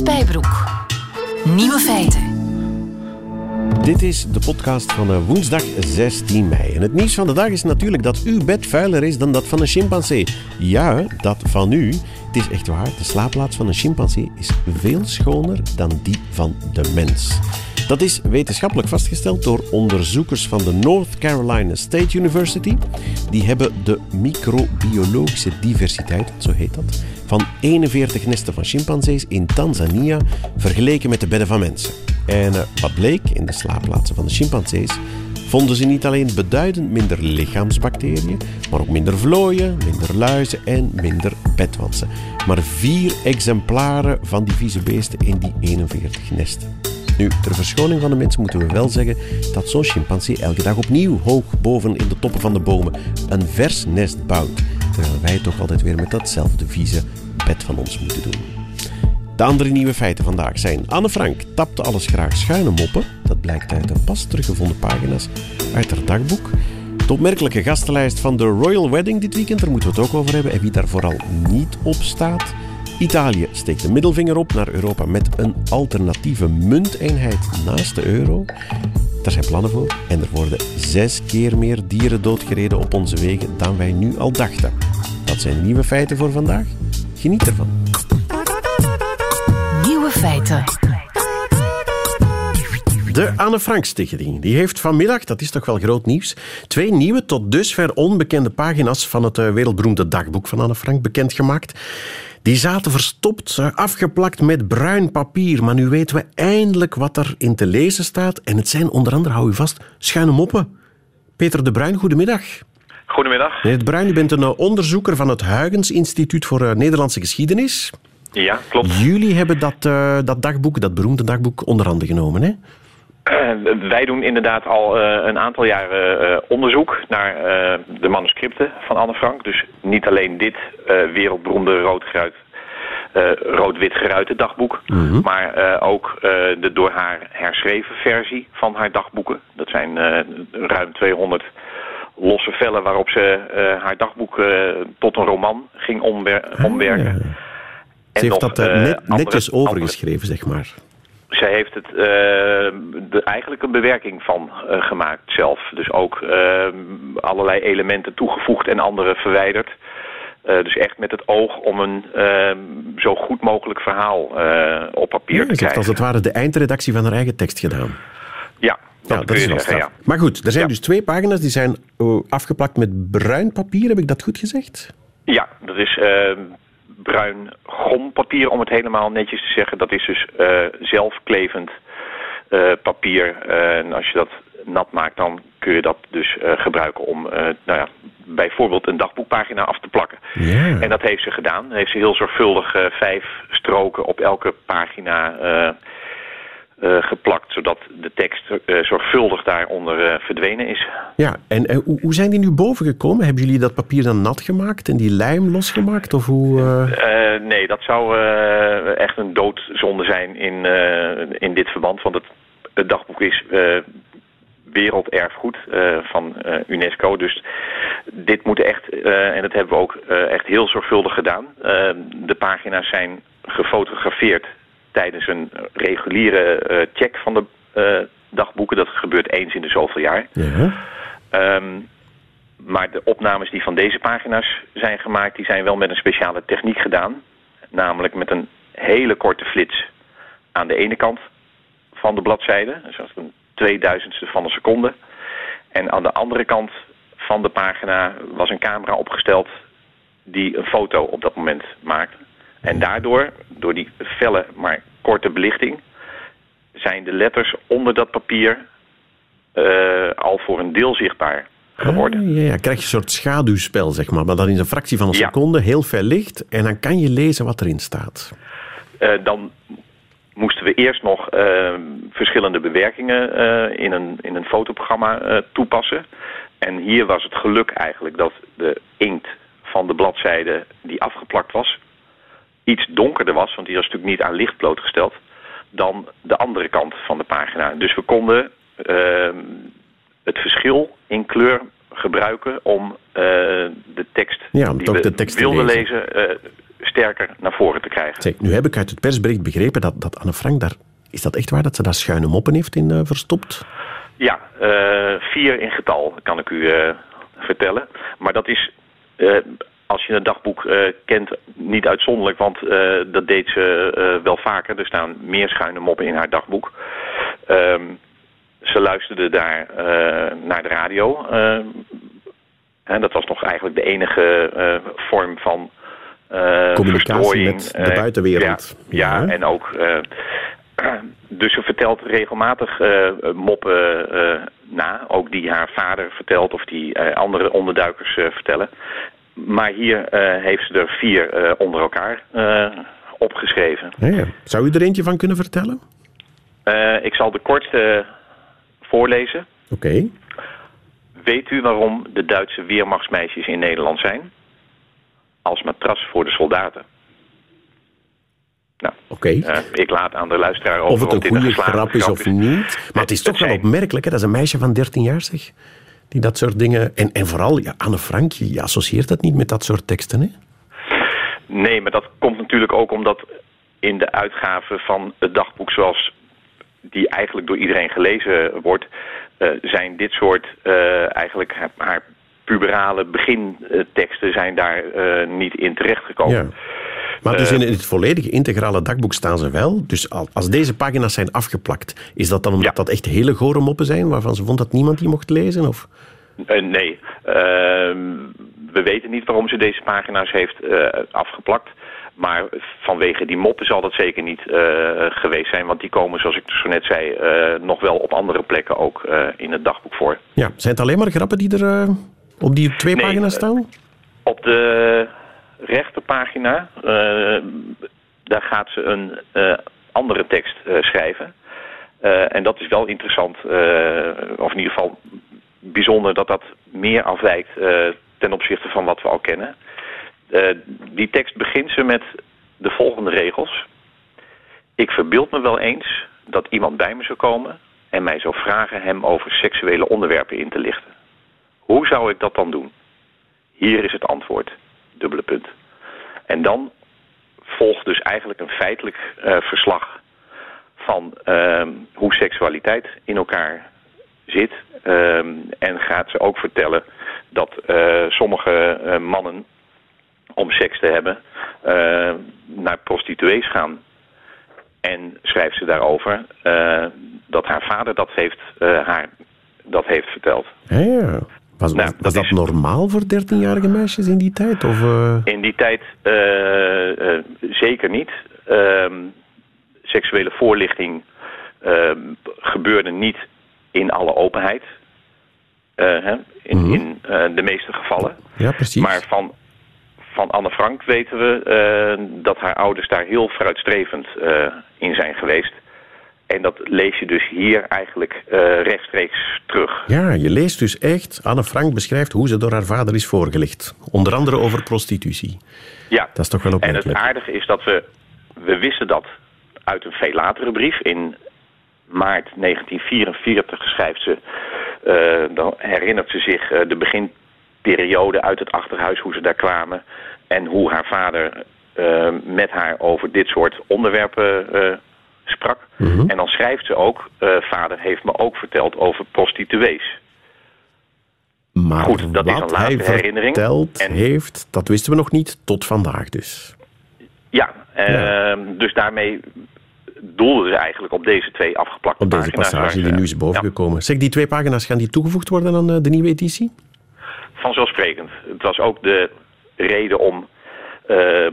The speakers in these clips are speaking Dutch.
Spijbroek. Nieuwe feiten. Dit is de podcast van eh, woensdag 16 mei. En het nieuws van de dag is natuurlijk dat uw bed vuiler is dan dat van een chimpansee. Ja, dat van u. Het is echt waar, de slaapplaats van een chimpansee is veel schoner dan die van de mens. Dat is wetenschappelijk vastgesteld door onderzoekers van de North Carolina State University. Die hebben de microbiologische diversiteit, zo heet dat, van 41 nesten van chimpansees in Tanzania vergeleken met de bedden van mensen. En uh, wat bleek, in de slaapplaatsen van de chimpansees vonden ze niet alleen beduidend minder lichaamsbacteriën, maar ook minder vlooien, minder luizen en minder bedwansen. Maar vier exemplaren van die vieze beesten in die 41 nesten. Nu, ter verschoning van de mensen moeten we wel zeggen dat zo'n chimpansee elke dag opnieuw hoog boven in de toppen van de bomen een vers nest bouwt, terwijl wij toch altijd weer met datzelfde vieze bed van ons moeten doen. De andere nieuwe feiten vandaag zijn: Anne Frank tapte alles graag schuine moppen. Dat blijkt uit de pas teruggevonden pagina's uit haar dagboek. De opmerkelijke gastenlijst van de Royal Wedding dit weekend, daar moeten we het ook over hebben. En wie daar vooral niet op staat. Italië steekt de middelvinger op naar Europa met een alternatieve munteenheid naast de euro. Daar zijn plannen voor en er worden zes keer meer dieren doodgereden op onze wegen dan wij nu al dachten. Dat zijn nieuwe feiten voor vandaag. Geniet ervan. Nieuwe feiten. De Anne Frank Stichting die heeft vanmiddag, dat is toch wel groot nieuws, twee nieuwe tot dusver onbekende pagina's van het eh, wereldberoemde dagboek van Anne Frank bekendgemaakt. Die zaten verstopt, afgeplakt met bruin papier. Maar nu weten we eindelijk wat erin te lezen staat. En het zijn onder andere, hou u vast, schuine moppen. Peter de Bruin, goedemiddag. Goedemiddag. Meneer de Bruin, u bent een eh, onderzoeker van het Huygens Instituut voor eh, Nederlandse Geschiedenis. Ja, klopt. Jullie hebben dat, uh, dat dagboek, dat beroemde dagboek, onder handen genomen, hè? Uh, wij doen inderdaad al uh, een aantal jaren uh, onderzoek naar de manuscripten van Anne Frank. Dus niet alleen dit wereldberoemde rood-wit rood geruite dagboek, mm -hmm. maar ook de door haar herschreven versie van haar dagboeken. Dat zijn ruim 200 losse vellen waarop ze haar dagboek tot een roman ging omwer omwerken. Ah, ja. Ze heeft dat net, netjes andere, overgeschreven, zeg maar zij heeft het uh, de, eigenlijk een bewerking van uh, gemaakt zelf. Dus ook uh, allerlei elementen toegevoegd en andere verwijderd. dus echt met het oog om een zo goed mogelijk verhaal op papier ja, te krijgen. Ze heeft als het ware de eindredactie van haar eigen tekst gedaan. Ja, dat, ja, dat is wel zeggen, ja. Maar goed, er zijn dus twee pagina's die zijn afgeplakt met bruin papier. Heb ik dat goed gezegd? Ja, dat is bruin gompapier, om het helemaal netjes te zeggen. Dat is dus uh, zelfklevend uh, papier. Uh, en als je dat nat maakt, dan kun je dat dus gebruiken om nou ja, bijvoorbeeld een dagboekpagina af te plakken. Yeah. En dat heeft ze gedaan. Heeft ze heel zorgvuldig vijf stroken op elke pagina geplakt, zodat de tekst uh, zorgvuldig daaronder uh, verdwenen is. Ja, en hoe, hoe zijn die nu boven gekomen? Hebben jullie dat papier dan nat gemaakt en die lijm losgemaakt? Of hoe, nee, dat zou echt een doodzonde zijn in, in dit verband, want het, het dagboek is werelderfgoed van UNESCO. Dus dit moet echt, en dat hebben we ook echt heel zorgvuldig gedaan. de pagina's zijn gefotografeerd tijdens een reguliere uh, check van de uh, dagboeken. Dat gebeurt eens in de zoveel jaar. Ja. Um, maar de opnames die van deze pagina's zijn gemaakt... die zijn wel met een speciale techniek gedaan. Namelijk met een hele korte flits aan de ene kant van de bladzijde. Dus dat is een tweeduizendste van een seconde. En aan de andere kant van de pagina was een camera opgesteld... die een foto op dat moment maakte. En daardoor, door die felle maar korte belichting, zijn de letters onder dat papier uh, al voor een deel zichtbaar geworden. Ah, ja, ja, krijg je een soort schaduwspel, zeg maar. Maar dan in een fractie van een Ja. seconde, heel veel licht. En dan kan je lezen wat erin staat. Uh, dan moesten we eerst nog uh, verschillende bewerkingen in, een, in een fotoprogramma toepassen. En hier was het geluk eigenlijk dat de inkt van de bladzijde die afgeplakt was... iets donkerder was, want die was natuurlijk niet aan licht blootgesteld... dan de andere kant van de pagina. Dus we konden ehm, het verschil in kleur gebruiken om eh, de tekst Ja, om die we de tekst te wilden lezen. lezen, eh, sterker naar voren te krijgen. Zeg, nu heb ik uit het persbericht begrepen dat, dat Anne Frank daar... Is dat echt waar dat ze daar schuine moppen heeft in uh, verstopt? Ja, vier in getal, kan ik u vertellen. Maar dat is, als je een dagboek kent, niet uitzonderlijk, want dat deed ze wel vaker. Er staan meer schuine moppen in haar dagboek. Um, ze luisterde daar naar de radio. en dat was nog eigenlijk de enige vorm van Communicatie met de buitenwereld. Ja, ja, en ook dus ze vertelt regelmatig moppen na, ook die haar vader vertelt of die andere onderduikers vertellen. Maar hier heeft ze er vier onder elkaar opgeschreven. Ja, Zou u er eentje van kunnen vertellen? ik zal de kortste voorlezen. Oké. Weet u waarom de Duitse weermachtsmeisjes in Nederland zijn? Als matras voor de soldaten. Nou, okay. uh, ik laat aan de luisteraar over of het een goede grap is of niet. Maar het is toch wel opmerkelijk, hè? dat is een meisje van 13 jaar, zeg. Die dat soort dingen... En, en vooral, ja, Anne Frank, je associeert dat niet met dat soort teksten, hè? Nee, maar dat komt natuurlijk ook omdat in de uitgave van het dagboek zoals die eigenlijk door iedereen gelezen wordt, uh, zijn dit soort uh, eigenlijk haar puberale beginteksten zijn daar uh, niet in terechtgekomen. Ja. Maar dus in het volledige integrale dagboek staan ze wel. Dus als deze pagina's zijn afgeplakt, is dat dan omdat dat echt hele gore moppen zijn, waarvan ze vond dat niemand die mocht lezen? Of? Uh, nee. Uh, we weten niet waarom ze deze pagina's heeft uh, afgeplakt. Maar vanwege die moppen zal dat zeker niet geweest zijn. Want die komen, zoals ik zo net zei, nog wel op andere plekken ook in het dagboek voor. Ja, zijn het alleen maar grappen die er op die twee nee, pagina's staan? Op de rechterpagina, uh, daar gaat ze een uh, andere tekst uh, schrijven. en dat is wel interessant, of in ieder geval bijzonder dat dat meer afwijkt ten opzichte van wat we al kennen. die tekst begint ze met de volgende regels. Ik verbeeld me wel eens dat iemand bij me zou komen en mij zou vragen hem over seksuele onderwerpen in te lichten. Hoe zou ik dat dan doen? Hier is het antwoord dubbele punt. En dan volgt dus eigenlijk een feitelijk uh, verslag van uh, hoe seksualiteit in elkaar zit. Uh, en gaat ze ook vertellen dat uh, sommige mannen om seks te hebben naar prostituees gaan. En schrijft ze daarover dat haar vader dat heeft, haar dat heeft verteld. Ja. Was, nou, was dat, normaal voor 13-jarige meisjes in die tijd? Of, uh... In die tijd uh, uh, zeker niet. Ehm, seksuele voorlichting ehm, gebeurde niet in alle openheid. Hè, in, mm -hmm. in de meeste gevallen. Ja, precies. Maar van, van Anne Frank weten we dat haar ouders daar heel vooruitstrevend in zijn geweest. En dat lees je dus hier eigenlijk uh, rechtstreeks terug. Ja, je leest dus echt... Anne Frank beschrijft hoe ze door haar vader is voorgelicht. Onder andere over prostitutie. Ja. Dat is toch wel opmerkelijk. En het aardige is dat we... We wisten dat uit een veel latere brief. In maart 1944 schrijft ze... Uh, dan herinnert ze zich uh, de beginperiode uit het achterhuis, hoe ze daar kwamen. En hoe haar vader met haar over dit soort onderwerpen sprak. Mhm. En dan schrijft ze ook, uh, vader heeft me ook verteld over prostituees. Maar Goed, dat is een laatste herinnering. verteld en, heeft, dat wisten we nog niet tot vandaag dus. Ja, uh, dus daarmee doelden ze eigenlijk op deze twee afgeplakte pagina's. Op deze passage die nu is bovengekomen. Ja. Zeg, die twee pagina's, gaan die toegevoegd worden aan eh, de nieuwe editie? Vanzelfsprekend. Het was ook de reden om uh,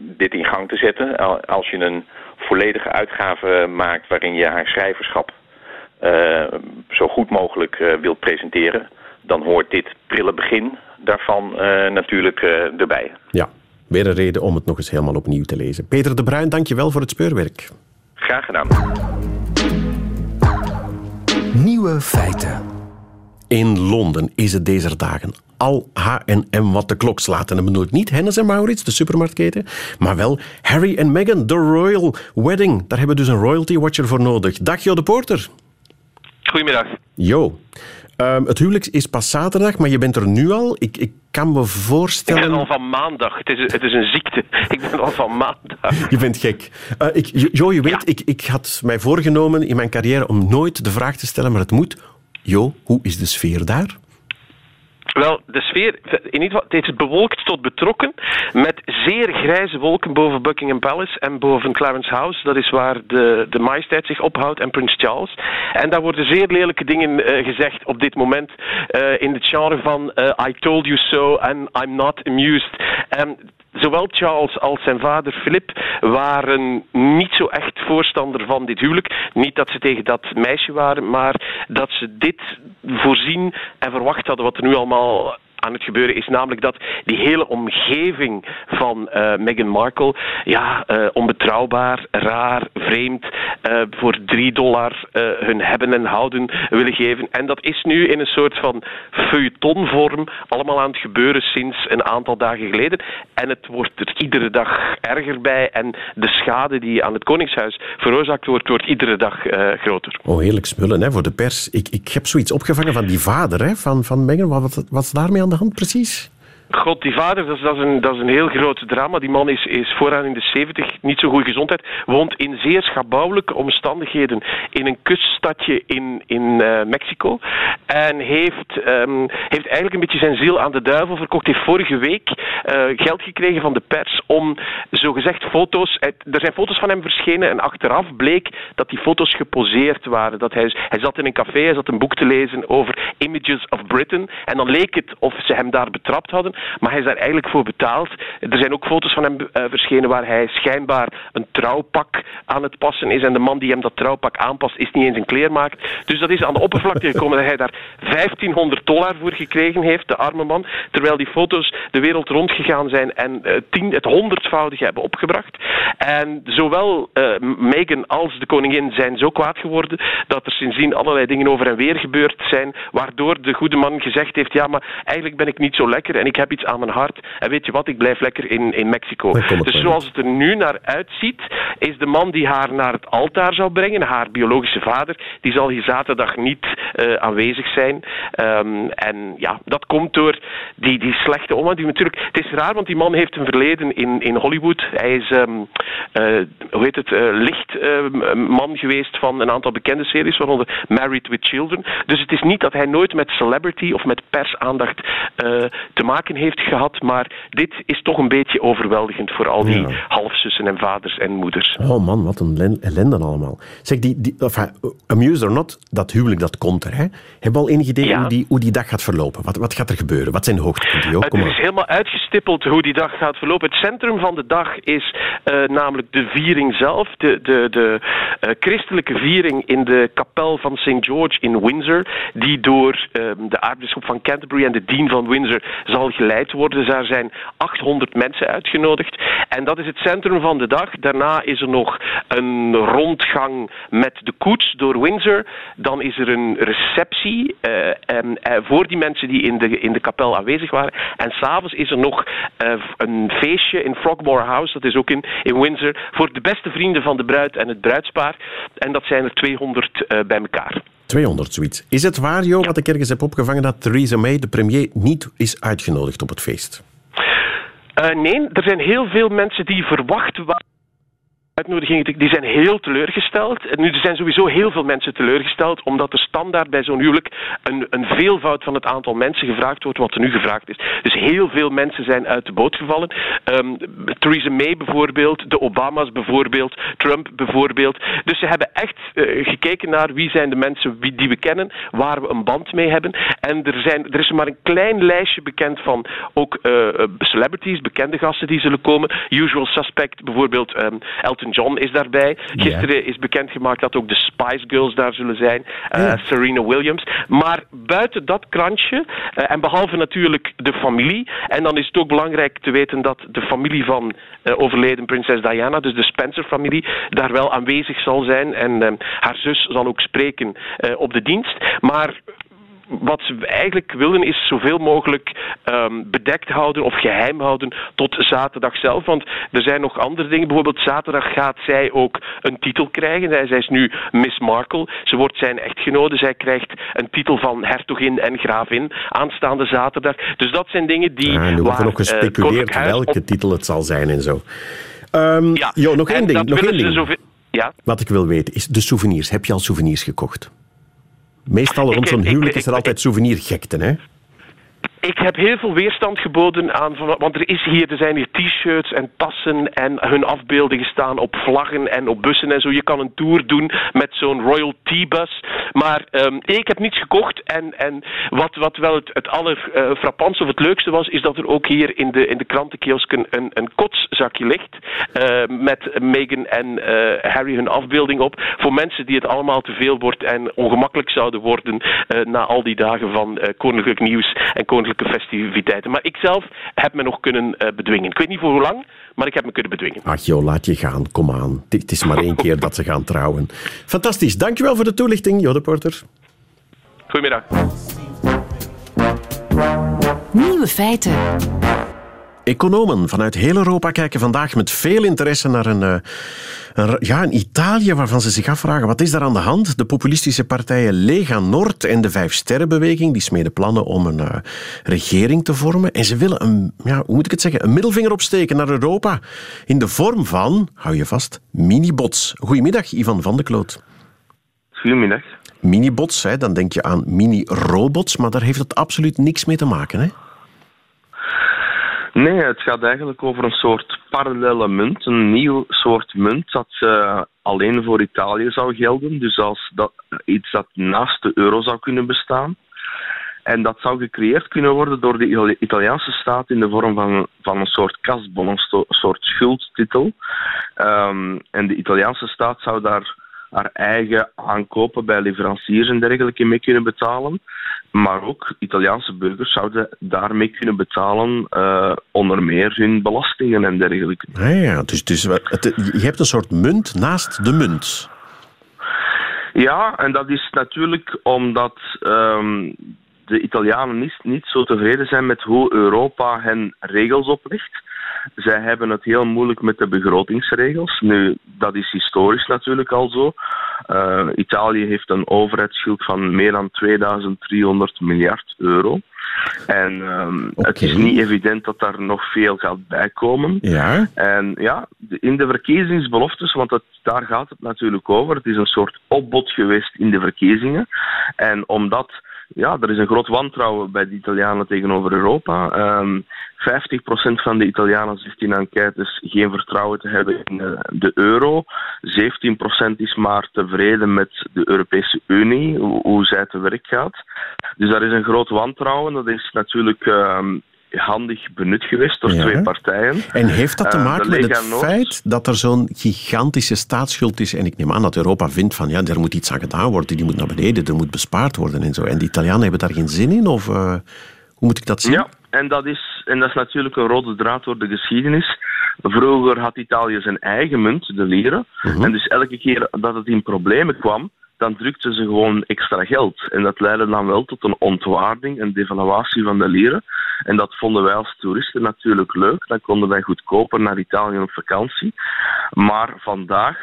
dit in gang te zetten. Als je een volledige uitgave maakt waarin je haar schrijverschap uh, zo goed mogelijk uh, wilt presenteren, dan hoort dit prille begin daarvan uh, natuurlijk erbij. Ja, weer een reden om het nog eens helemaal opnieuw te lezen. Peter de Bruin, dank je wel voor het speurwerk. Graag gedaan. Nieuwe feiten. In Londen is het deze dagen al H&M wat de klok slaat. En dat bedoel ik niet Hennes en Maurits, de supermarktketen, maar wel Harry en Meghan, de royal wedding. Daar hebben we dus een royalty watcher voor nodig. Dag Jo de Porter. Goedemiddag. Jo. Um, het huwelijk is pas zaterdag, maar je bent er nu al. Ik, ik kan me voorstellen... Ik ben al van maandag. Het is, het is een ziekte. Ik ben al van maandag. Je bent gek. Uh, ik, jo, je weet, ik, ik had mij voorgenomen in mijn carrière om nooit de vraag te stellen, maar het moet. Jo, hoe is de sfeer daar? Wel, de sfeer, in ieder geval, het is bewolkt tot betrokken met zeer grijze wolken boven Buckingham Palace en boven Clarence House. Dat is waar de, de majesteit zich ophoudt en Prins Charles. En daar worden zeer lelijke dingen uh, gezegd op dit moment uh, in het genre van uh, I told you so and I'm not amused. Zowel Charles als zijn vader Philip waren niet zo echt voorstander van dit huwelijk. Niet dat ze tegen dat meisje waren, maar dat ze dit voorzien en verwacht hadden wat er nu allemaal aan het gebeuren is namelijk dat die hele omgeving van uh, Meghan Markle ja, uh, onbetrouwbaar, raar, vreemd, uh, voor drie dollar hun hebben en houden willen geven. En dat is nu in een soort van feuilletonvorm allemaal aan het gebeuren sinds een aantal dagen geleden. En het wordt er iedere dag erger bij en de schade die aan het Koningshuis veroorzaakt wordt, wordt iedere dag groter. Oh, heerlijk smullen hè, voor de pers. Ik, ik heb zoiets opgevangen van die vader hè, van, van Meghan. Wat, wat is daarmee aan de hand precies? God, die vader, dat is, dat, is een, dat is een heel groot drama. Die man is, is vooraan in de 70, niet zo goede gezondheid. Woont in zeer schabouwelijke omstandigheden in een kuststadje in, in uh, Mexico. En heeft, um, heeft eigenlijk een beetje zijn ziel aan de duivel verkocht. Heeft vorige week uh, geld gekregen van de pers om zogezegd foto's. Er zijn foto's van hem verschenen en achteraf bleek dat die foto's geposeerd waren. Dat hij, hij zat in een café, hij zat een boek te lezen over Images of Britain. En dan leek het of ze hem daar betrapt hadden. Maar hij is daar eigenlijk voor betaald. Er zijn ook foto's van hem uh, verschenen waar hij schijnbaar een trouwpak aan het passen is. En de man die hem dat trouwpak aanpast is niet eens een kleermaker. Dus dat is aan de oppervlakte gekomen dat hij daar 1500 dollar voor gekregen heeft, de arme man. Terwijl die foto's de wereld rondgegaan zijn en uh, tien, het honderdvoudige hebben opgebracht. En zowel uh, Meghan als de koningin zijn zo kwaad geworden dat er sindsdien allerlei dingen over en weer gebeurd zijn, waardoor de goede man gezegd heeft, ja, maar eigenlijk ben ik niet zo lekker en ik heb iets aan mijn hart. En weet je wat, ik blijf lekker in, in Mexico. Dus zoals het er nu naar uitziet, is de man die haar naar het altaar zou brengen, haar biologische vader, die zal hier zaterdag niet uh, aanwezig zijn. Um, en ja, dat komt door die, die slechte omgang. Die natuurlijk, het is raar, want die man heeft een verleden in, in Hollywood. Hij is, um, uh, hoe heet het, uh, lichtman geweest van een aantal bekende series, waaronder Married with Children. Dus het is niet dat hij nooit met celebrity of met persaandacht te maken heeft gehad. Maar dit is toch een beetje overweldigend voor al die ja. halfzussen en vaders en moeders. Oh man, wat een ellende allemaal. Zeg, die, die, enfin, amuse or not, dat huwelijk dat komt er. Hè? Hebben we al enig idee ja. hoe, die, hoe die dag gaat verlopen? Wat, wat gaat er gebeuren? Wat zijn de hoogtepunten? Het is helemaal uitgestippeld hoe die dag gaat verlopen. Het centrum van de dag is uh, namelijk de viering zelf. De, de, de uh, christelijke viering in de kapel van St. George in Windsor. Die door uh, de aartsbisschop van Canterbury en de dean van Windsor zal geleid worden. Dus daar zijn 800 mensen uitgenodigd. En dat is het centrum van de dag. Daarna is er nog een rondgang met de koets door Windsor. Dan is er een receptie uh, en, uh, voor die mensen die in de, in de kapel aanwezig waren. En s'avonds is er nog uh, een feestje in Frogmore House, dat is ook in, in Windsor, voor de beste vrienden van de bruid en het bruidspaar. En dat zijn er 200 bij elkaar. 200 zoiets. Is het waar, Jo, wat ik ergens heb opgevangen, dat Theresa May, de premier, niet is uitgenodigd op het feest? Uh, nee, er zijn heel veel mensen die verwachten uitnodigingen die zijn heel teleurgesteld. En nu er zijn sowieso heel veel mensen teleurgesteld, omdat er standaard bij zo'n huwelijk een, een veelvoud van het aantal mensen gevraagd wordt wat er nu gevraagd is. Dus heel veel mensen zijn uit de boot gevallen. Um, Theresa May bijvoorbeeld, de Obama's bijvoorbeeld, Trump bijvoorbeeld. Dus ze hebben echt uh, gekeken naar wie zijn de mensen die we kennen, waar we een band mee hebben. En er, zijn, er is maar een klein lijstje bekend van ook uh, celebrities, bekende gasten die zullen komen. Usual Suspect bijvoorbeeld um, John is daarbij. Gisteren yeah. is bekendgemaakt dat ook de Spice Girls daar zullen zijn. Yeah. Serena Williams. Maar buiten dat krantje, uh, en behalve natuurlijk de familie, en dan is het ook belangrijk te weten dat de familie van uh, overleden prinses Diana, dus de Spencer-familie, daar wel aanwezig zal zijn. En haar zus zal ook spreken op de dienst. Maar wat ze eigenlijk willen is zoveel mogelijk ehm, bedekt houden of geheim houden tot zaterdag zelf. Want er zijn nog andere dingen. Bijvoorbeeld zaterdag gaat zij ook een titel krijgen. Zij, is nu Miss Markle. Ze wordt zijn echtgenote. Zij krijgt een titel van hertogin en gravin aanstaande zaterdag. Dus dat zijn dingen die... Ja, nu wordt er nog gespeculeerd welke titel het zal zijn en zo. Um, ja, jo, nog één ding. Nog één ding. Zoveel... Ja? Wat ik wil weten is de souvenirs. Heb je al souvenirs gekocht? Meestal rond zo'n huwelijk is er altijd souvenirgekte, hè? Ik heb heel veel weerstand geboden aan, want er, is hier, er zijn hier t-shirts en tassen en hun afbeeldingen staan op vlaggen en op bussen en zo. Je kan een tour doen met zo'n Royal T-bus. Maar um, ik heb niets gekocht en, en wat, wat wel het, het allerfrappantste uh, of het leukste was, is dat er ook hier in de, in de krantenkiosken een, een kotszakje ligt uh, met Meghan en uh, Harry hun afbeelding op. Voor mensen die het allemaal te veel wordt en ongemakkelijk zouden worden na al die dagen van koninklijk nieuws en koninklijk festiviteiten. Maar ik zelf heb me nog kunnen uh, bedwingen. Ik weet niet voor hoe lang, maar ik heb me kunnen bedwingen. Ach joh, laat je gaan. Kom aan. Het is maar één keer dat ze gaan trouwen. Fantastisch. Dankjewel voor de toelichting, Jode Porter. Goedemiddag. Nieuwe feiten. Economen vanuit heel Europa kijken vandaag met veel interesse naar een, eh, een, ja, een Italië waarvan ze zich afvragen wat is daar aan de hand. De populistische partijen Lega Nord en de Vijf Sterrenbeweging die smeden plannen om een uh, regering te vormen. En ze willen een, ja, hoe moet ik het zeggen, een middelvinger opsteken naar Europa in de vorm van, hou je vast, minibots. Goedemiddag, Ivan van de Kloot. Goedemiddag. Minibots, hè, dan denk je aan mini-robots, maar daar heeft het absoluut niks mee te maken, hè? Nee, het gaat eigenlijk over een soort parallele munt, een nieuw soort munt dat uh, alleen voor Italië zou gelden. Dus als dat, iets dat naast de euro zou kunnen bestaan. En dat zou gecreëerd kunnen worden door de Italiaanse staat in de vorm van, van een soort kasbon, een soort schuldtitel. Um, en de Italiaanse staat zou daar haar eigen aankopen bij leveranciers en dergelijke mee kunnen betalen. Maar ook Italiaanse burgers zouden daarmee kunnen betalen, uh, onder meer hun belastingen en dergelijke. Ja, ja dus, dus je hebt een soort munt naast de munt. Ja, en dat is natuurlijk omdat um, de Italianen niet, niet zo tevreden zijn met hoe Europa hen regels oplegt. Zij hebben het heel moeilijk met de begrotingsregels. Nu, dat is historisch natuurlijk al zo. Uh, Italië heeft een overheidsschuld van meer dan 2300 miljard euro. En um, het is niet evident dat daar nog veel gaat bijkomen. Ja. En ja, in de verkiezingsbeloftes, want het, daar gaat het natuurlijk over. Het is een soort opbod geweest in de verkiezingen. En omdat ja, er is een groot wantrouwen bij de Italianen tegenover Europa. Um, ehm, 50% van de Italianen zegt in enquêtes geen vertrouwen te hebben in de, de euro. 17% is maar tevreden met de Europese Unie, hoe, zij te werk gaat. Dus daar is een groot wantrouwen. Dat is natuurlijk um, handig benut geweest door twee partijen. En heeft dat te eh, maken met het feit dat er zo'n gigantische staatsschuld is? En ik neem aan dat Europa vindt van ja, er moet iets aan gedaan worden, die moet naar beneden, er moet bespaard worden en zo. En de Italianen hebben daar geen zin in? Of uh, hoe moet ik dat zien? Ja, en dat, is, en dat is natuurlijk een rode draad door de geschiedenis. Vroeger had Italië zijn eigen munt, de lire. Mhm. En dus elke keer dat het in problemen kwam, dan drukten ze gewoon extra geld. En dat leidde dan wel tot een ontwaarding en devaluatie van de lire. En dat vonden wij als toeristen natuurlijk leuk. Dan konden wij goedkoper naar Italië op vakantie. Maar vandaag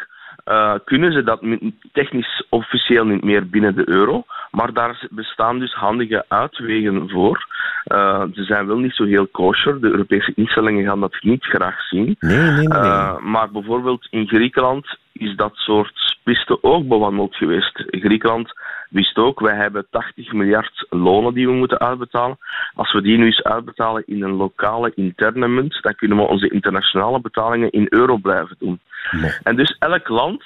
uh, kunnen ze dat technisch officieel niet meer binnen de euro. Maar daar bestaan dus handige uitwegen voor. Uh, ze zijn wel niet zo heel kosher. De Europese instellingen gaan dat niet graag zien. Nee, nee, nee. Uh, maar bijvoorbeeld in Griekenland is dat soort piste ook bewandeld geweest. Griekenland wist ook, wij hebben 80 miljard lonen die we moeten uitbetalen. Als we die nu eens uitbetalen in een lokale interne munt, dan kunnen we onze internationale betalingen in euro blijven doen. En dus elk land,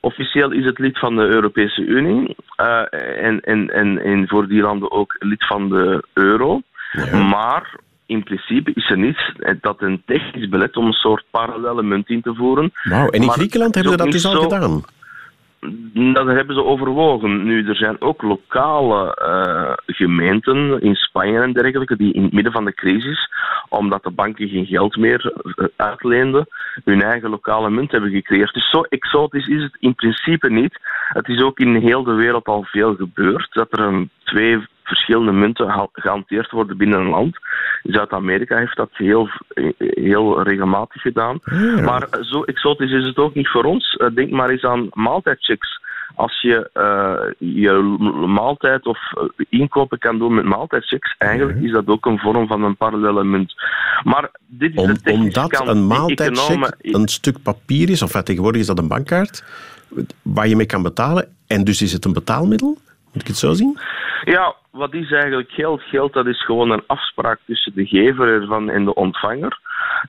officieel is het lid van de Europese Unie uh, en, en, en, en voor die landen ook lid van de euro. Maar in principe is er niets dat een technisch beleid om een soort parallele munt in te voeren. Wauw, en in Griekenland hebben ze dat dus al gedaan? Dat hebben ze overwogen. Nu, er zijn ook lokale uh, gemeenten in Spanje en dergelijke die in het midden van de crisis, omdat de banken geen geld meer uh, uitleenden, hun eigen lokale munt hebben gecreëerd. Dus zo exotisch is het in principe niet. Het is ook in heel de wereld al veel gebeurd dat er een, twee verschillende munten gehanteerd worden binnen een land. Zuid-Amerika heeft dat heel, heel regelmatig gedaan. Maar zo exotisch is het ook niet voor ons. denk maar eens aan maaltijdchecks als je uh, je maaltijd of eh, inkopen kan doen met maaltijdchecks, eigenlijk is dat ook een vorm van een parallele munt. Maar dit is Om, de Omdat een maaltijdcheck een stuk papier is, of tegenwoordig is dat een bankkaart, waar je mee kan betalen, en dus is het een betaalmiddel? Moet ik het zo zien? Ja, wat is eigenlijk geld? Geld dat is gewoon een afspraak tussen de gever ervan en de ontvanger.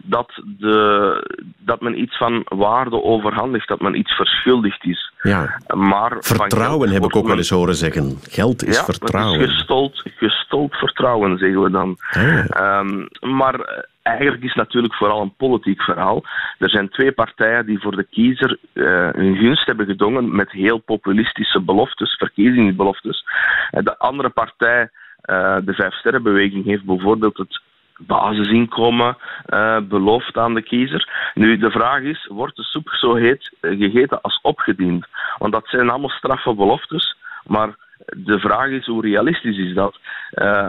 Dat, de, dat men iets van waarde overhandigt, dat men iets verschuldigd is. Ja. Maar vertrouwen heb ik ook wel eens horen zeggen. Geld is ja, vertrouwen. Is gestold, gestold vertrouwen, zeggen we dan. Ah, um, maar eigenlijk is het natuurlijk vooral een politiek verhaal. Er zijn twee partijen die voor de kiezer uh, hun gunst hebben gedongen met heel populistische beloftes, verkiezingsbeloftes. De andere partij, uh, de Vijf Sterrenbeweging, heeft bijvoorbeeld het basisinkomen uh, beloofd aan de kiezer. Nu, de vraag is, wordt de soep zo heet gegeten als opgediend? Want dat zijn allemaal straffe beloftes, maar de vraag is, hoe realistisch is dat?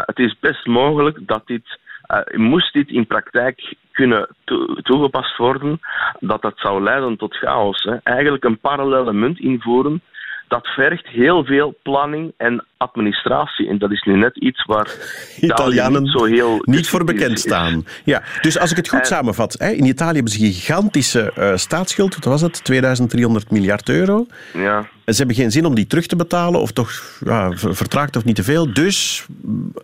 Het is best mogelijk dat dit moest dit in praktijk kunnen toegepast worden, dat dat zou leiden tot chaos. Hè. Eigenlijk een parallele munt invoeren dat vergt heel veel planning en administratie. En dat is nu net iets waar Italianen niet, zo heel niet voor bekend staan. Ja, dus als ik het goed en, samenvat, in Italië hebben ze een gigantische uh, staatsschuld. Wat was het? 2300 miljard euro. Ja. En ze hebben geen zin om die terug te betalen, of toch ja, vertraagt of niet te veel. Dus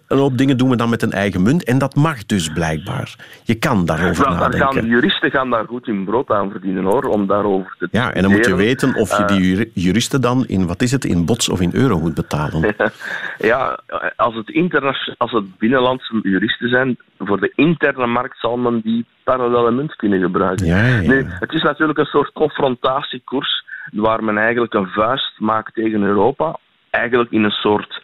een hoop dingen doen we dan met een eigen munt. En dat mag dus blijkbaar. Je kan daarover nou, nadenken. Gaan, juristen gaan daar goed in brood aan verdienen hoor, om daarover te Ja, en dan moet je weten of je die juristen dan in, wat is het, in bots of in euro moet betalen. ja, als het, als het binnenlandse juristen zijn, voor de interne markt zal men die parallele munt kunnen gebruiken. Ja, ja. Nu, het is natuurlijk een soort confrontatiekoers waar men eigenlijk een vuist maakt tegen Europa. Eigenlijk in een soort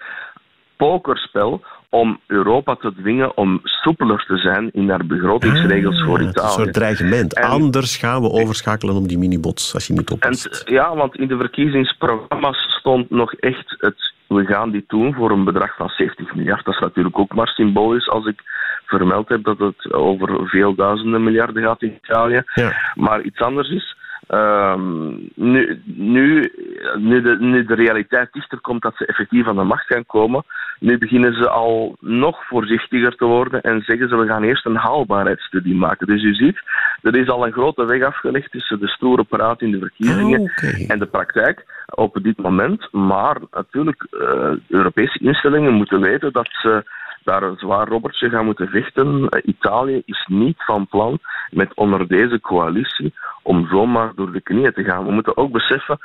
pokerspel om Europa te dwingen om soepeler te zijn in haar begrotingsregels voor Italië. Een soort dreigement. Anders gaan we overschakelen op die minibots als je niet oppast. En, ja, want in de verkiezingsprogramma's stond nog echt het we gaan dit doen voor een bedrag van 70 miljard. Dat is natuurlijk ook maar symbolisch als ik vermeld heb dat het over veel duizenden miljarden gaat in Italië. Ja. Maar iets anders is, Um, nu, nu, nu, de, nu de realiteit dichter komt dat ze effectief aan de macht gaan komen, nu beginnen ze al nog voorzichtiger te worden en zeggen ze we gaan eerst een haalbaarheidsstudie maken. Dus u ziet, er is al een grote weg afgelegd tussen de stoere praat in de verkiezingen oh, en de praktijk op dit moment. Maar natuurlijk, uh, Europese instellingen moeten weten dat ze daar een zwaar robbertje gaan moeten vechten. Italië is niet van plan met onder deze coalitie om zomaar door de knieën te gaan. We moeten ook beseffen,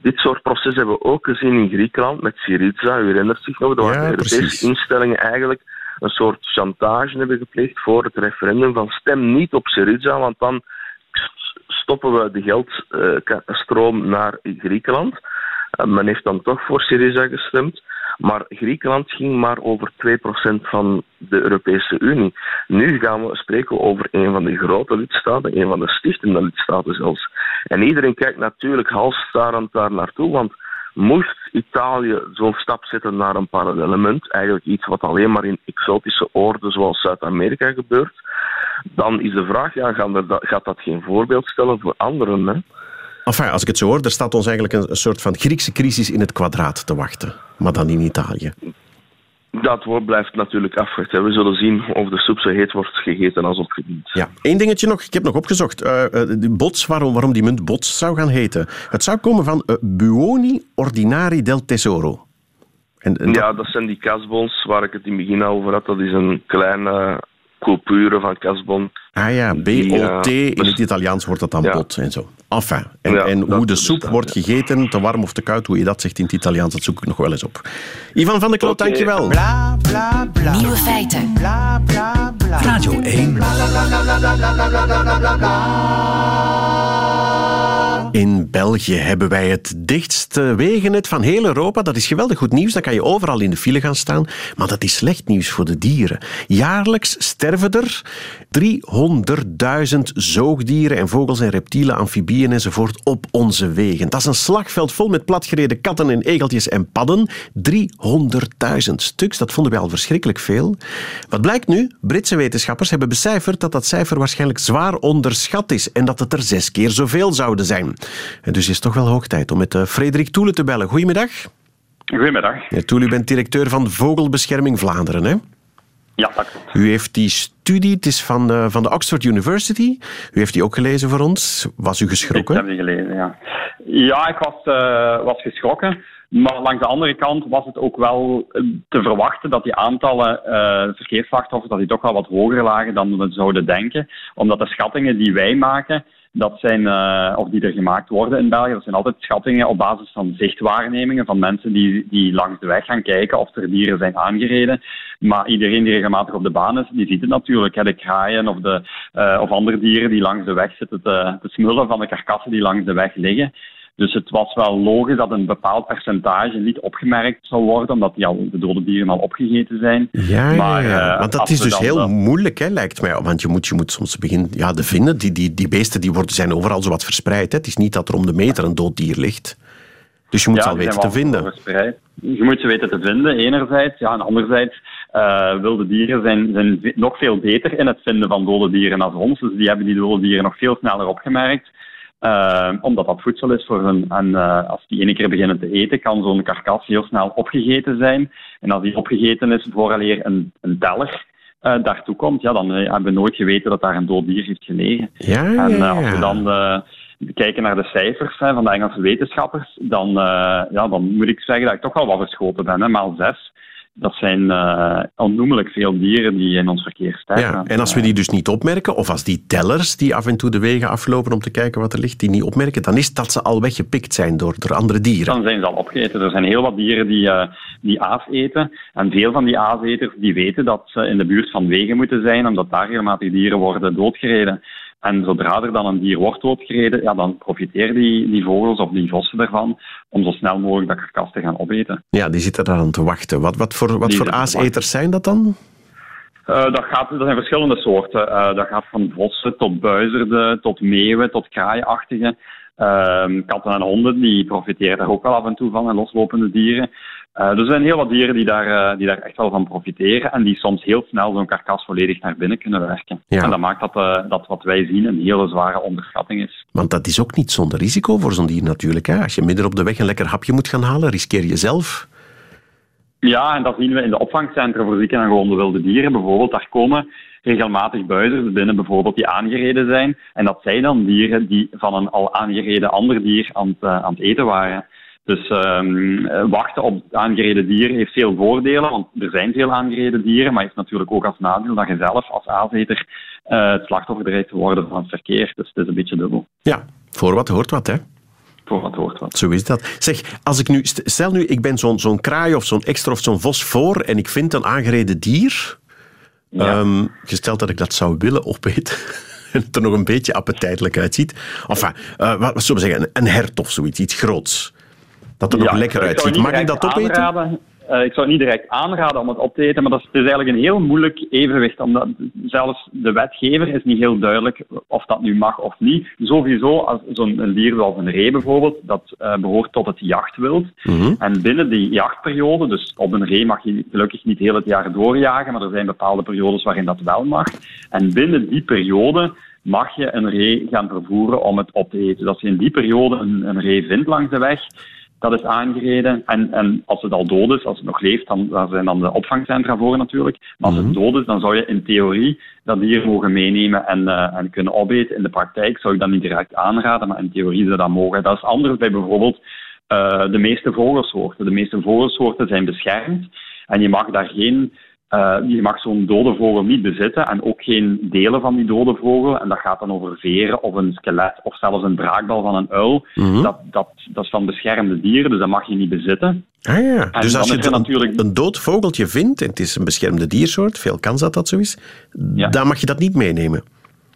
dit soort processen hebben we ook gezien in Griekenland met Syriza. U herinnert zich nog, waar ja, de Europese instellingen eigenlijk een soort chantage hebben gepleegd voor het referendum van stem niet op Syriza, want dan stoppen we de geldstroom naar Griekenland. Men heeft dan toch voor Syriza gestemd. Maar Griekenland ging maar over 2% van de Europese Unie. Nu gaan we spreken over een van de grote lidstaten, een van de stichtende lidstaten zelfs. En iedereen kijkt natuurlijk halsstarend daar naartoe, want moest Italië zo'n stap zetten naar een parallele munt, eigenlijk iets wat alleen maar in exotische oorden zoals Zuid-Amerika gebeurt, dan is de vraag, ja, gaat dat geen voorbeeld stellen voor anderen? Hè? Enfin, als ik het zo hoor, er staat ons eigenlijk een soort van Griekse crisis in het kwadraat te wachten. Maar dan in Italië. Dat woord blijft natuurlijk afwachten. We zullen zien of de soep zo heet wordt gegeten als opgediend. Ja, één dingetje nog. Ik heb nog opgezocht. Uh, de bots, waarom, waarom die munt bots zou gaan heten. Het zou komen van uh, Buoni Ordinari del Tesoro. En, en ja, dat zijn die kasbons waar ik het in het begin over had. Dat is een kleine coupure van kasbon. Ah ja, B-O-T, in het Italiaans wordt dat dan ja. bot en zo. Enfin, en, Ja, en hoe de soep wordt ja. gegeten, te warm of te koud, hoe je dat zegt in het Italiaans, dat zoek ik nog wel eens op. Ivan van der Kloot, dankjewel. Bla bla bla. Nieuwe feiten. Bla bla bla. Radio 1. In België hebben wij het dichtste wegennet van heel Europa. Dat is geweldig goed nieuws. Dan kan je overal in de file gaan staan. Maar dat is slecht nieuws voor de dieren. Jaarlijks sterven er 300.000 zoogdieren en vogels en reptielen, amfibieën enzovoort op onze wegen. Dat is een slagveld vol met platgereden katten en egeltjes en padden. 300.000 stuks, dat vonden wij al verschrikkelijk veel. Wat blijkt nu? Britse wetenschappers hebben becijferd dat dat cijfer waarschijnlijk zwaar onderschat is en dat het er zes keer zoveel zouden zijn. En dus is het toch wel hoog tijd om met uh, Frederik Toele te bellen. Goedemiddag. Goedemiddag. Ja, Toele, u bent directeur van Vogelbescherming Vlaanderen, hè? Ja, dat klopt. U heeft die studie, het is van, uh, van de Oxford University. U heeft die ook gelezen voor ons. Was u geschrokken? Ik heb die gelezen, ja. Ja, ik was, uh, was geschrokken. Maar langs de andere kant was het ook wel te verwachten dat die aantallen uh, verkeersslachtoffers dat die toch wel wat hoger lagen dan we zouden denken. Omdat de schattingen die wij maken, dat zijn, uh, of die er gemaakt worden in België, dat zijn altijd schattingen op basis van zichtwaarnemingen van mensen die, die langs de weg gaan kijken of er dieren zijn aangereden. Maar iedereen die regelmatig op de baan is, die ziet het natuurlijk. Hè, de kraaien of, de, uh, of andere dieren die langs de weg zitten te, te smullen van de karkassen die langs de weg liggen. Dus het was wel logisch dat een bepaald percentage niet opgemerkt zou worden, omdat die al, de dode dieren al opgegeten zijn. Ja, maar, ja, want dat is dus heel moeilijk, hè, lijkt mij. Want je moet, je moet soms beginnen ja, te vinden. Die, die, die beesten die worden, zijn overal zo wat verspreid. Hè. Het is niet dat er om de meter een dood dier ligt. Dus je moet ja, ze al weten te vinden. Verspreid. Je moet ze weten te vinden, enerzijds. Ja, en anderzijds, uh, wilde dieren zijn, zijn nog veel beter in het vinden van dode dieren dan ons. Dus die hebben die dode dieren nog veel sneller opgemerkt. Uh, omdat dat voedsel is voor hun. En uh, als die ene keer beginnen te eten, kan zo'n karkas heel snel opgegeten zijn. En als die opgegeten is vooraleer een, een teller uh, daartoe komt, ja, dan hebben we nooit geweten dat daar een dood dier heeft gelegen. Ja, ja, en als we dan kijken naar de cijfers hè, van de Engelse wetenschappers, dan, ja, dan moet ik zeggen dat ik toch wel wat verschoten ben, hè, maal zes dat zijn uh, onnoemelijk veel dieren die in ons verkeer sterven. Ja, en als we die dus niet opmerken, of als die tellers die af en toe de wegen aflopen om te kijken wat er ligt, die niet opmerken, dan is dat ze al weggepikt zijn door, door andere dieren. Dan zijn ze al opgegeten. Er zijn heel wat dieren die, uh, die aas eten. En veel van die aaseters die weten dat ze in de buurt van wegen moeten zijn, omdat daar regelmatig dieren worden doodgereden. En zodra er dan een dier wordt doodgereden, ja, dan profiteren die, die vogels of die vossen ervan om zo snel mogelijk dat karkas te gaan opeten. Ja, die zitten daar aan te wachten. Wat, wat voor, wat voor aaseters zijn dat dan? Uh, dat, gaat, dat zijn verschillende soorten. Uh, dat gaat van vossen tot buizerden, tot meeuwen, tot kraaiachtige. Uh, katten en honden die profiteren daar ook wel af en toe van, en loslopende dieren. Uh, er zijn heel wat dieren die daar, uh, die daar echt wel van profiteren en die soms heel snel zo'n karkas volledig naar binnen kunnen werken. Ja. En dat maakt dat, uh, dat wat wij zien een hele zware onderschatting is. Want dat is ook niet zonder risico voor zo'n dier natuurlijk. Hè? Als je midden op de weg een lekker hapje moet gaan halen, riskeer je zelf. Ja, en dat zien we in de opvangcentra voor zieke en gewonde wilde dieren bijvoorbeeld. Daar komen regelmatig buizers binnen bijvoorbeeld die aangereden zijn. En dat zijn dan dieren die van een al aangereden ander dier aan het, aan het eten waren. Dus um, wachten op aangereden dieren heeft veel voordelen, want er zijn veel aangereden dieren, maar heeft natuurlijk ook als nadeel dat je zelf als aaseter uh, het slachtoffer dreigt te worden van het verkeer. Dus het is een beetje dubbel. Ja, voor wat hoort wat, hè? Voor wat hoort wat. Zo is dat. Zeg, als ik nu, stel nu, ik ben zo'n zo'n kraai of zo'n extra of zo'n vos voor en ik vind een aangereden dier. Ja. Um, gesteld dat ik dat zou willen opeten. en het er nog een beetje appetijtelijk uitziet. Enfin, uh, wat zullen we zeggen, een hert of zoiets, iets groots dat er ja, lekker uitziet. Mag ik dat opeten? Aanraden. Uh, ik zou het niet direct aanraden om het op te eten, maar dat is, het is eigenlijk een heel moeilijk evenwicht. Omdat zelfs de wetgever is niet heel duidelijk of dat nu mag of niet. Sowieso, als zo'n dier zoals een ree bijvoorbeeld, dat uh, behoort tot het jachtwild. Mhm. Mm -hmm. En binnen die jachtperiode, dus op een ree mag je gelukkig niet heel het jaar doorjagen, maar er zijn bepaalde periodes waarin dat wel mag. En binnen die periode mag je een ree gaan vervoeren om het op te eten. Dus als je in die periode een, een ree vindt langs de weg, dat is aangereden. En, en als het al dood is, als het nog leeft, dan daar zijn dan de opvangcentra voor natuurlijk. Maar als het dood is, dan zou je in theorie dat dier mogen meenemen en, uh, en kunnen opeten. In de praktijk zou ik dat niet direct aanraden, maar in theorie zou dat mogen. Dat is anders bij bijvoorbeeld uh, de meeste vogelsoorten. De meeste vogelsoorten zijn beschermd en je mag daar geen uh, je mag zo'n dode vogel niet bezitten en ook geen delen van die dode vogel. En dat gaat dan over veren of een skelet of zelfs een braakbal van een uil. Mm -hmm. dat, dat, dat is van beschermde dieren, dus dat mag je niet bezitten. Ah ja, En dus als je een, natuurlijk- een dood vogeltje vindt, en het is een beschermde diersoort, veel kans dat dat zo is, Ja. dan mag je dat niet meenemen.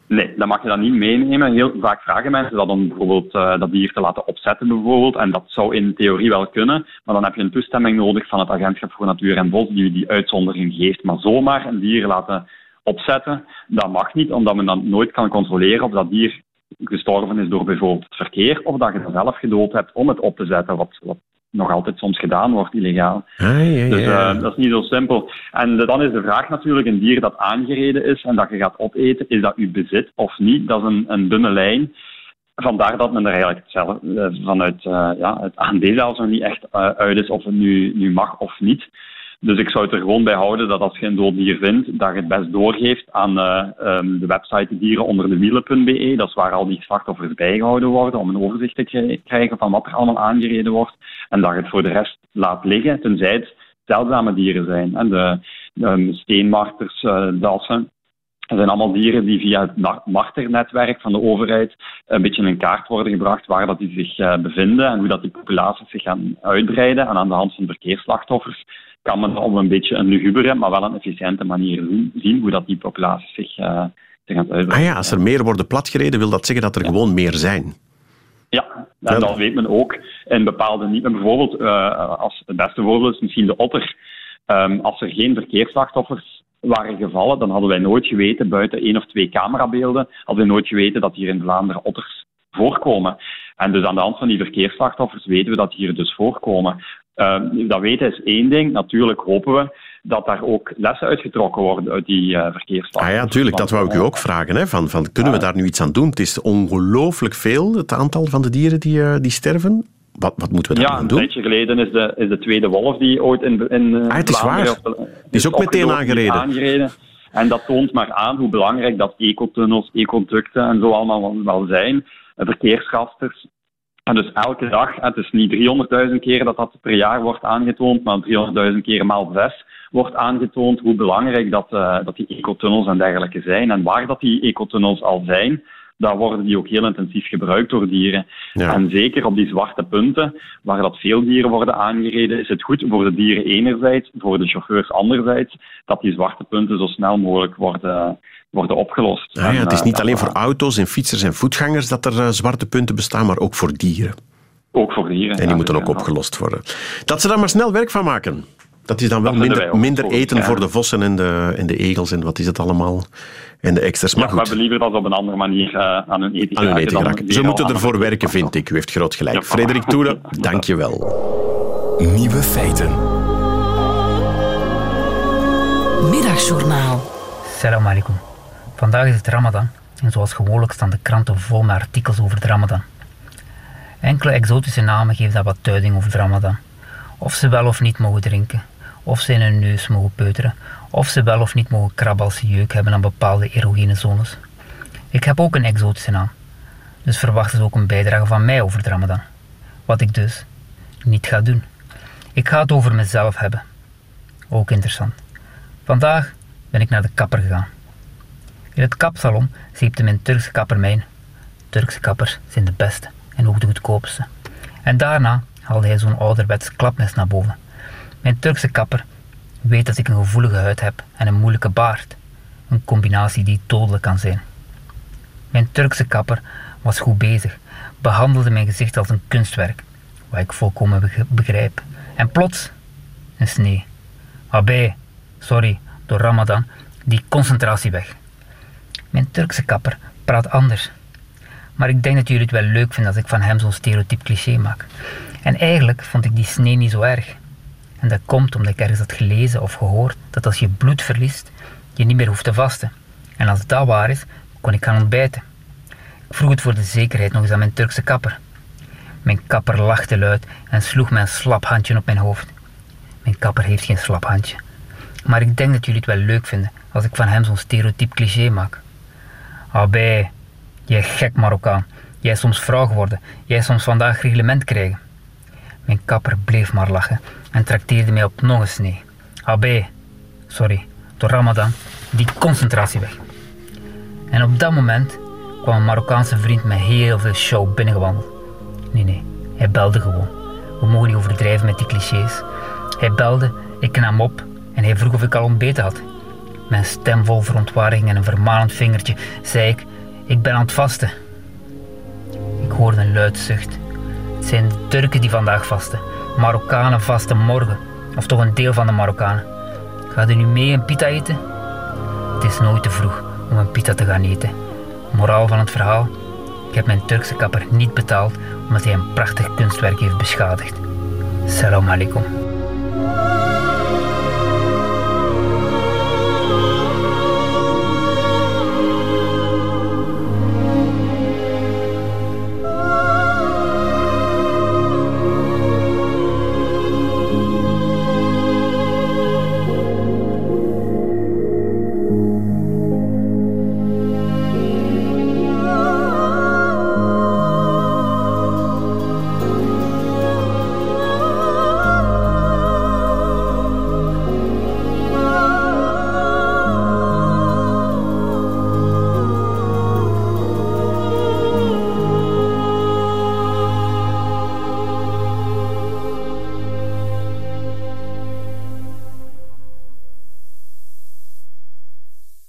Nee, dan mag je dat niet meenemen. Heel vaak vragen mensen dat om bijvoorbeeld uh, dat dier te laten opzetten bijvoorbeeld. En dat zou in theorie wel kunnen. Maar dan heb je een toestemming nodig van het Agentschap voor Natuur en Bos die die uitzondering geeft. Maar zomaar een dier laten opzetten, dat mag niet, omdat men dan nooit kan controleren of dat dier gestorven is door bijvoorbeeld het verkeer, of dat je het zelf gedood hebt om het op te zetten, wat nog altijd soms gedaan wordt, illegaal. Ah, ja, dus uh, dat is niet zo simpel. En dan is de vraag natuurlijk, een dier dat aangereden is en dat je gaat opeten, is dat uw bezit of niet? Dat is een, een dunne lijn. Vandaar dat men er eigenlijk zelf, uh, vanuit uh, ja, het aandeel zelfs nog niet echt uit is of het nu, nu mag of niet. Dus ik zou het er gewoon bij houden dat als je een dood dier vindt, dat je het best doorgeeft aan uh, um, de website dieren onder de wielen.be. Dat is waar al die slachtoffers bijgehouden worden om een overzicht te krijgen van wat er allemaal aangereden wordt. En dat je het voor de rest laat liggen, tenzij het zeldzame dieren zijn. En de, de steenmarters, uh, dassen, dat zijn allemaal dieren die via het marternetwerk van de overheid een beetje in kaart worden gebracht waar dat die zich uh, bevinden en hoe dat die populaties zich gaan uitbreiden. En aan de hand van verkeersslachtoffers kan men op een beetje een lugubere, maar wel een efficiënte manier zien hoe dat die populaties zich, uh, zich gaan uitbreiden. Ah ja, als er meer worden platgereden, wil dat zeggen dat er ja. gewoon meer zijn. Ja, en dan weet men ook in bepaalde niet. Bijvoorbeeld, uh, als het beste voorbeeld is misschien de otter. Um, als er geen verkeersslachtoffers waren gevallen, dan hadden wij nooit geweten, buiten één of twee camerabeelden, hadden wij nooit geweten dat hier in Vlaanderen otters voorkomen. En dus aan de hand van die verkeersslachtoffers weten we dat hier dus voorkomen. Uh, dat weten is één ding. Natuurlijk hopen we dat daar ook lessen uitgetrokken worden uit die uh, verkeersslachtoffers. Ah ja, natuurlijk. Dat wou ik u ook vragen. Hè? Van, van, kunnen we daar nu iets aan doen? Het is ongelooflijk veel, het aantal van de dieren die, uh, die sterven. Wat, wat moeten we daar ja, aan doen? Ja, een tijdje geleden is de, is de tweede wolf die ooit in, in ah, het is waar. Is, is ook meteen aangereden. aangereden. En dat toont maar aan hoe belangrijk dat ecotunnels, ecoducten en zo allemaal wel zijn. Verkeersgasters. En dus elke dag, het is niet 300.000 keer dat dat per jaar wordt aangetoond, maar 300.000 keer maal zes wordt aangetoond hoe belangrijk dat, uh, dat die ecotunnels en dergelijke zijn. En waar dat die ecotunnels al zijn, daar worden die ook heel intensief gebruikt door dieren. Ja. En zeker op die zwarte punten, waar dat veel dieren worden aangereden, is het goed voor de dieren enerzijds, voor de chauffeurs anderzijds, dat die zwarte punten zo snel mogelijk worden, worden opgelost. Ah, ja, het is niet alleen voor auto's en fietsers en voetgangers dat er uh, zwarte punten bestaan, maar ook voor dieren. Ook voor dieren. En die ja, moeten ook opgelost worden. Dat ze daar maar snel werk van maken. Dat is dan wel minder, minder eten voor de vossen en de, en de egels en wat is het allemaal. En de extra's. Maar ja, we hebben liever dat op een andere manier uh, aan hun eten aan hun eten geraken. Ze moeten ervoor werken, vind ik. U heeft groot gelijk. Ja, Frederik Toeren, dank je wel. Nieuwe feiten. Middagjournaal. Salam alaikum. Vandaag is het Ramadan en zoals gewoonlijk staan de kranten vol met artikels over de Ramadan. Enkele exotische namen geven daar wat duiding over de Ramadan. Of ze wel of niet mogen drinken, of ze in hun neus mogen peuteren, of ze wel of niet mogen krabben als ze jeuk hebben aan bepaalde erogene zones. Ik heb ook een exotische naam, dus verwacht dus ook een bijdrage van mij over de Ramadan. Wat ik dus niet ga doen. Ik ga het over mezelf hebben. Ook interessant. Vandaag ben ik naar de kapper gegaan. In het kapsalon zeepte mijn Turkse kapper mijn. Turkse kappers zijn de beste en ook de goedkoopste. En daarna haalde hij zo'n ouderwets klapmes naar boven. Mijn Turkse kapper weet dat ik een gevoelige huid heb en een moeilijke baard. Een combinatie die dodelijk kan zijn. Mijn Turkse kapper was goed bezig, behandelde mijn gezicht als een kunstwerk, wat ik volkomen begrijp. En plots, een snee. Abé, sorry, door Ramadan, die concentratie weg. Mijn Turkse kapper praat anders. Maar ik denk dat jullie het wel leuk vinden als ik van hem zo'n stereotyp cliché maak. En eigenlijk vond ik die snee niet zo erg. En dat komt omdat ik ergens had gelezen of gehoord dat als je bloed verliest, je niet meer hoeft te vasten. En als dat waar is, kon ik gaan ontbijten. Ik vroeg het voor de zekerheid nog eens aan mijn Turkse kapper. Mijn kapper lachte luid en sloeg mij een slap handje op mijn hoofd. Mijn kapper heeft geen slap handje. Maar ik denk dat jullie het wel leuk vinden als ik van hem zo'n stereotyp cliché maak. Abij, jij gek Marokkaan. Jij soms vrouw geworden. Jij soms vandaag reglement krijgen. Mijn kapper bleef maar lachen en trakteerde mij op nog een snee. Abé, sorry, door Ramadan, die concentratie weg. En op dat moment kwam een Marokkaanse vriend met heel veel show binnengewandeld. Nee, nee, hij belde gewoon. We mogen niet overdrijven met die clichés. Hij belde, ik nam op en hij vroeg of ik al ontbeten had. Mijn stem vol verontwaardiging en een vermanend vingertje zei ik: Ik ben aan het vasten. Ik hoorde een luid zucht. Het zijn Turken die vandaag vasten. Marokkanen vasten morgen. Of toch een deel van de Marokkanen. Gaat u nu mee een pita eten? Het is nooit te vroeg om een pita te gaan eten. Moraal van het verhaal: ik heb mijn Turkse kapper niet betaald omdat hij een prachtig kunstwerk heeft beschadigd. Salam alaikum.